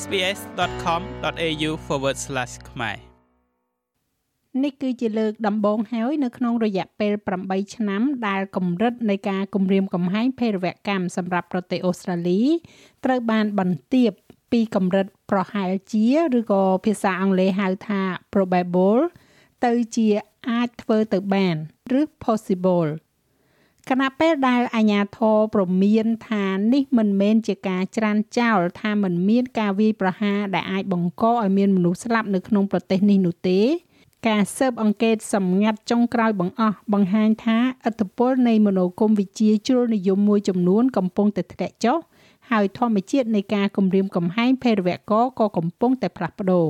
sbs.com.au/ ខ្មែរនេះគឺជាលើកដំបូងហើយនៅក្នុងរយៈពេល8ឆ្នាំដែលកម្រិតនៃការគម្រាមកំហែងភេរវកម្មសម្រាប់ប្រទេសអូស្ត្រាលី ត្រូវបានបន្ទាបពីកម្រិតប្រហែលជាឬក៏ភាសាអង់គ្លេសហៅថា probable ទៅជាអាចធ្វើទៅបាន ឬ possible គណៈពេលដែលអាញាធរប្រមានថានេះមិនមែនជាការច្រានចោលថាមិនមានការវាយប្រហារដែលអាចបង្កឲ្យមានមនុស្សស្លាប់នៅក្នុងប្រទេសនេះនោះទេការស៊ើបអង្កេតសម្ងាត់ចុងក្រោយបង្អស់បង្ហាញថាឥទ្ធិពលនៃមនោគមវិជ្ជាជ្រុលនិយមមួយចំនួនកំពុងតែធ្លាក់ចុះហើយធម្មជាតិនៃការគម្រាមកំហែងភេរវករក៏កំពុងតែផ្លាស់ប្ដូរ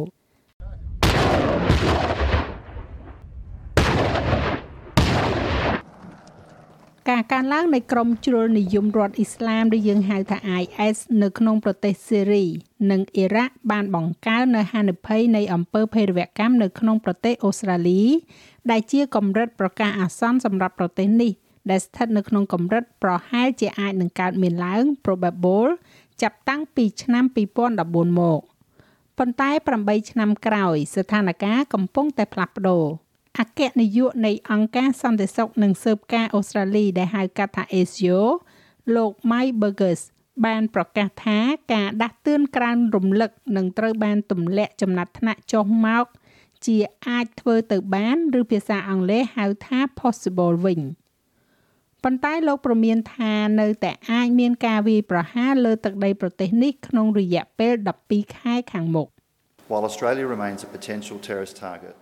ការកើនឡើងនៃក្រុមជ្រុលនិយមរដ្ឋអ៊ីស្លាមឬយើងហៅថា IS នៅក្នុងប្រទេសសេរីនិងអ៊ីរ៉ាក់បានបង្កើននៅហានិភ័យនៃអំពើភេរវកម្មនៅក្នុងប្រទេសអូស្ត្រាលី ដែលជាកម្រិតប្រកាសអាសន្នសម្រាប់ប្រទេសនេះដែលស្ថិតនៅក្នុងកម្រិតប្រហែលជាអាចនឹងកើតមានឡើង probable ចាប់តាំងពីឆ្នាំ2014មកប៉ុន្តែ8ឆ្នាំក្រោយ ស្ថានភាពកំពុងតែផ្លាស់ប្ដូរ អគ្គនាយកនៃអង្គការសន្តិសុខនិងស៊ើបការអូស្ត្រាលីដែលហៅកាត់ថា ASIO លោក Mike Burgess បានប្រកាសថាការដាស់តឿនក្រានរំលឹកនឹងត្រូវបានទម្លាក់ចំណាត់ថ្នាក់ចុះមកជាអាចធ្វើទៅបានឬភាសាអង់គ្លេសហៅថា possible វិញប៉ុន្តែលោកប្រមានថានៅតែអាចមានការវាយប្រហារលើទឹកដីប្រទេសនេះក្នុងរយៈពេល12ខែខាងមុខ While Australia remains a potential terrorist target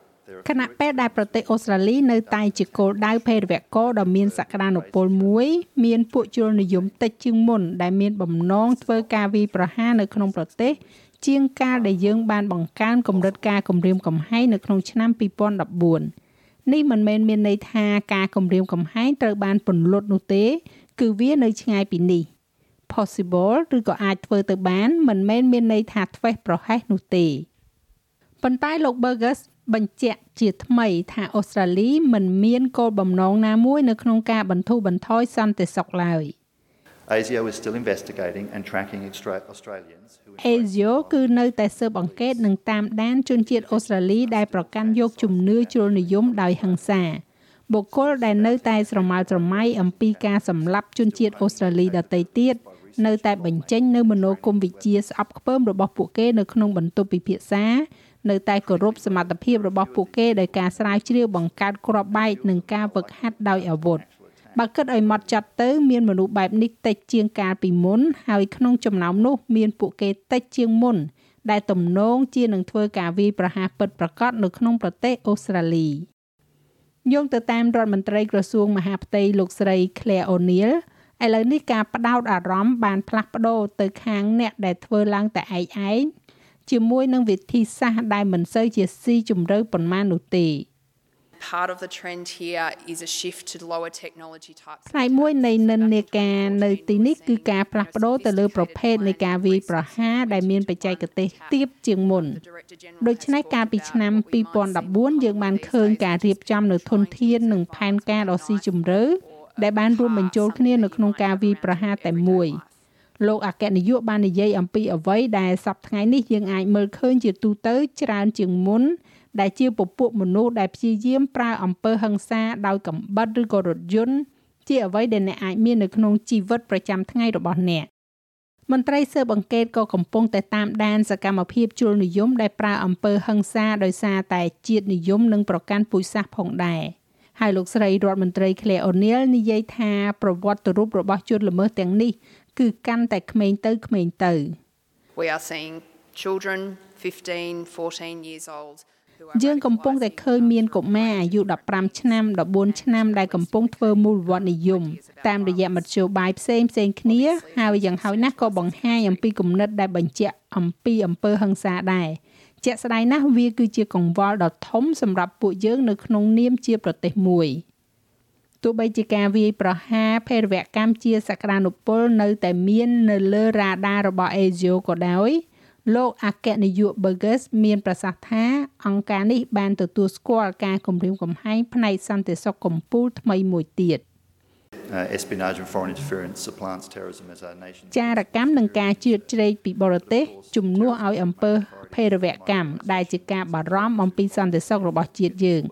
ខណៈពេលដែលប្រទេសអូស្ត្រាលីនៅតែជាគោលដៅភេរវករដ៏មានសក្តានុពលមួយ មានពួកជលនិយមតិចជាងមុន ដែលមានបំណងធ្វើការវាយប្រហារនៅក្នុងប្រទេសជាងការដែលយើងបានបង្កើនកម្រិតការគម្រាមកំហែងនៅក្នុងឆ្នាំ2014នេះមិនមែនមានន័យថាការគម្រាមកំហែងត្រូវបានពន្លត់នោះទេ គឺវានៅឆ្ងាយពីនេះ possible ឬក៏អាចធ្វើទៅបាន មិនមែនមានន័យថាធ្វេសប្រហែសនោះទេប៉ុន្តែលោក Burgess បញ្ជាក់ជាថ្មីថាអូស្ត្រាលីមិនមានគោលបំណងណាមួយនៅក្នុងការបន្ធូរបន្ថយសន្តិសុខឡើយ ASIO is still investigating and tracking Australians who ASIO គឺនៅតែស៊ើបអង្កេតនិងតាមដានជនជាតិអូស្ត្រាលីដែលប្រកាន់យកជំនឿជ្រុលនិយមដោយហិង្សាបុគ្គលដែលនៅតែស្រមើស្រមៃអំពីការសម្លាប់ជនជាតិអូស្ត្រាលីដទៃទៀតនៅតែបញ្ចេញនៅមនោគមវិជ្ជាស្អប់ខ្ពើមរបស់ពួកគេនៅក្នុងបន្ទប់ពិភាក្សា នៅតែគោរពសមត្ថភាពរបស់ពួកគេដោយការស្រាវជ្រាវបង្កើតគ្រាប់បែកនិងការវឹកហាត់ដោយអាវុធបើគិតឲ្យម៉ត់ចត់ទៅមានមនុស្សបែបនេះតិចជាងកាលពីមុនហើយក្នុងចំណោមនោះមានពួកគេតិចជាងមុនដែលទំនងជានឹងធ្វើការវាយប្រហារពិតប្រាកដនៅក្នុងប្រទេសអូស្ត្រាលីយោងទៅតាមរដ្ឋមន្ត្រីក្រសួងមហាផ្ទៃលោកស្រី Claire O'Neil ឥឡូវនេះការផ្ដោតអារម្មណ៍បានផ្លាស់ប្ដូរទៅខាងអ្នកដែលធ្វើឡើងតែឯងឯង ជាមួយនឹងវិធីសាស្ត្រដែលមិនសូវជាស៊ីជម្រៅប៉ុន្មាននោះទេ part of the trend here is a shift to lower technology types ផ្នែកមួយនៃនិន្នាការនៅទីនេះគឺការផ្លាស់ប្ដូរទៅលើប្រភេទនៃការវាយប្រហារដែលមានបច្ចេកទេសទាបជាងមុនដូច្នេះកាលពីឆ្នាំ2014យើងបានឃើញការរៀបចំនៅធនធាននិងផែនការដ៏ស៊ីជម្រៅដែលបានរួមបញ្ចូលគ្នានៅក្នុងការវាយប្រហារតែមួយ លោកអគ្គនាយកបាននិយាយអំពីអ្វីដែលសប្តាហ៍ថ្ងៃនេះយើងអាចមើលឃើញជាទូទៅច្រើនជាងមុនដែលជាពពួកមនុស្សដែលព្យាយាមប្រើអំពើហិង្សាដោយកំបិតឬក៏រថយន្តជាអ្វីដែលអ្នកអាចមាននៅក្នុងជីវិតប្រចាំថ្ងៃរបស់អ្នកមន្ត្រីស៊ើបអង្កេតក៏កំពុងតែតាមដានសកម្មភាពជ្រុលនិយមដែលប្រើអំពើហិង្សាដោយសារតែជាតិនិយមនិងប្រកាន់ពូជសាសន៍ផងដែរហើយលោកស្រីរដ្ឋមន្ត្រី Claire O'Neil និយាយថាប្រវត្តិរូបរបស់ជនល្មើសទាំងនេះ គឺកាន់តែក្មេងទៅក្មេងទៅ We are seeing children 15 14 years old យើងកំពុងតែឃើញមានកុមារអាយុ15ឆ្នាំ14ឆ្នាំដែលកំពុងធ្វើមូលវត្តនិយមតាមរយៈមធ្យោបាយផ្សេងផ្សេងគ្នា ហើយយ៉ាងហោចណាស់ក៏បង្ហាញអំពីគំនិតដែលបញ្ជាក់អំពីអំពើហិង្សាដែរជាក់ស្ដែងណាស់វាគឺជាកង្វល់ដ៏ធំសម្រាប់ពួកយើងនៅក្នុងនាមជាប្រទេសមួយ។ ទោះបីជាការវាយប្រហារភេរវកម្មជាសក្តានុពលនៅតែមាននៅលើរ៉ាដារបស់ ASIO ក៏ដោយលោកអគ្គនាយក Burgess មានប្រសាសន៍ថាអង្គការនេះបានទទួលស្គាល់ការគម្រាមកំហែងផ្នែកសន្តិសុខកម្ពុជាថ្មីមួយទៀត uh, espionage and foreign interference supplants terrorism as our nation. ចារកម្មនិងការជឿជ្រែកពីបរទេសជំនួសឲ្យអំពើភេរវកម្មដែលជាការបារម្ភអំពីសន្តិសុខរបស់ជាតិយើង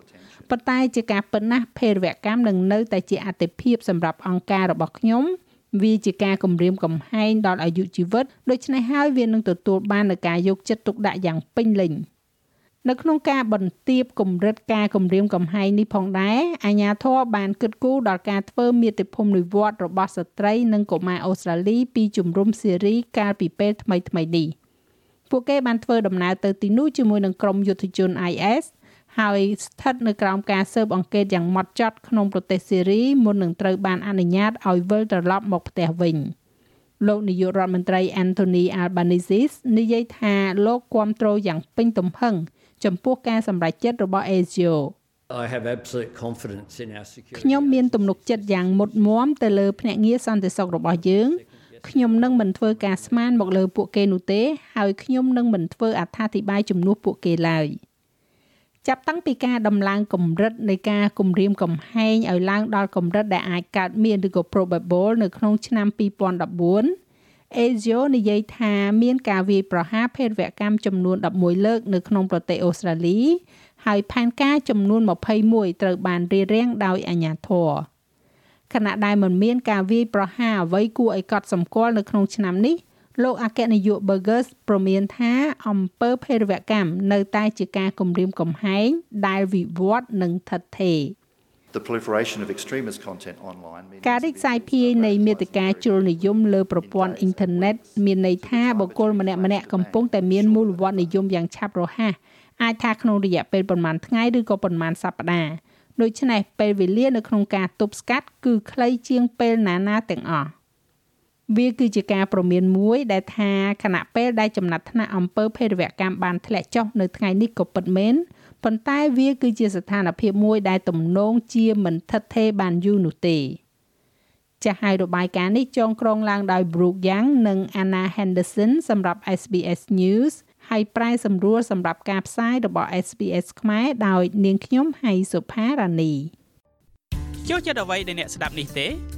ប៉ុន្តែជាការពិតណាស់ភេរវកម្មនឹងនៅតែជាអតិភិបសម្រាប់អង្គការរបស់ខ្ញុំវាជាការគំរាមកំហែងដល់អាយុជីវិតដូច្នេះហើយវានឹងទទួលបាននូវការយកចិត្តទុកដាក់យ៉ាងពេញលេញនៅក្នុងការបន្ទាបកម្រិតការគម្រាមកំហែងនេះផងដែរអាញាធរបានគិតគូរដល់ការធ្វើមាតុភូមិនិវត្តរបស់ស្ត្រីនិងកុមារអូស្ត្រាលីពីជំរំសេរីកាលពីពេលថ្មីៗនេះពួកគេបានធ្វើដំណើរទៅទីនោះជាមួយនឹងក្រុមយុទ្ធជន IS ហើយស្ថិតនៅក្រោមការស៊ើបអង្កេតយ៉ាងម៉ត់ចត់ក្នុងប្រទេសសេរីមុននឹងត្រូវបានអនុញ្ញាតឲ្យវិលត្រឡប់មកផ្ទះវិញលោកនាយករដ្ឋមន្ត្រី Anthony Albanese និយាយថាលោកគ្រប់គ្រងយ៉ាងពេញទំហឹងចំពោះការសម្រេចចិត្តរបស់ ASIO I have absolute confidence in our security. ខ្ញុំមានទំនុកចិត្តយ៉ាងមុតមមទៅលើភ្នាក់ងារសន្តិសុខរបស់យើងខ្ញុំនឹងមិនធ្វើការស្មានមកលើពួកគេនោះទេ ហើយខ្ញុំនឹងមិនធ្វើអត្ថាធិប្បាយជំនួសពួកគេឡើយ ចាប់តាំងពីការដំឡើងកម្រិតនៃការគម្រាមកំហែងឲ្យឡើងដល់កម្រិតដែលអាចកើតមានឬក៏ probable នៅក្នុងឆ្នាំ2014 ASIO និយាយថាមានការវាយប្រហារភេរវកម្មចំនួន11លើកនៅក្នុងប្រទេសអូស្ត្រាលី ហើយផែនការចំនួន21ត្រូវបានរៀបរៀងដោយអាជ្ញាធរខណៈដែលមិនមានការវាយប្រហារអ្វីគួរឲ្យកត់សម្គាល់នៅក្នុងឆ្នាំនេះ លោកអគ្គនាយក Burgers ប្រមានថាអំពើភេរវកម្មនៅតែជាការគំរាមកំហែងដែលវិវត្តនិងថិតថេរ The proliferation of extremist content online means ការរីកសាយភាយនៃមេតិការជ្រុលនិយមលើប្រព័ន្ធអ៊ីនធឺណិតមានន័យថាបុគ្គលម្នាក់ម្នាក់កំពុងតែមានមូលវត្តនិយមយ៉ាងឆាប់រហ័សអាចថាក្នុងរយៈពេលប្រមាណថ្ងៃឬក៏ប្រមាណសប្តាហ៍ដូច្នេះពេលវេលានៅក្នុងការទប់ស្កាត់គឺខ្លីជាងពេលណាណាទាំងអស់ វាគឺជាការប្រមានមួយដែលថាគណៈពេលដែលចំណាត់ថ្នាក់អំពើភេរវកម្មបានធ្លាក់ចុះនៅថ្ងៃនេះក៏ពិតមែនប៉ុន្តែវាគឺជាស្ថានភាពមួយដែលទំនងជាមិនថិតថេរបានយូរនោះទេចាស់ហើយរបាយការណ៍នេះចងក្រងឡើងដោយ Brooke Young និង Anna Henderson សម្រាប់ SBS News ហើយប្រែសម្រួលសម្រាប់ការផ្សាយរបស់ SBS ខ្មែរដោយនាងខ្ញុំហៃសុផារ៉ានីចូលចិត្តអ្វីដែលអ្នកស្ដាប់នេះទេ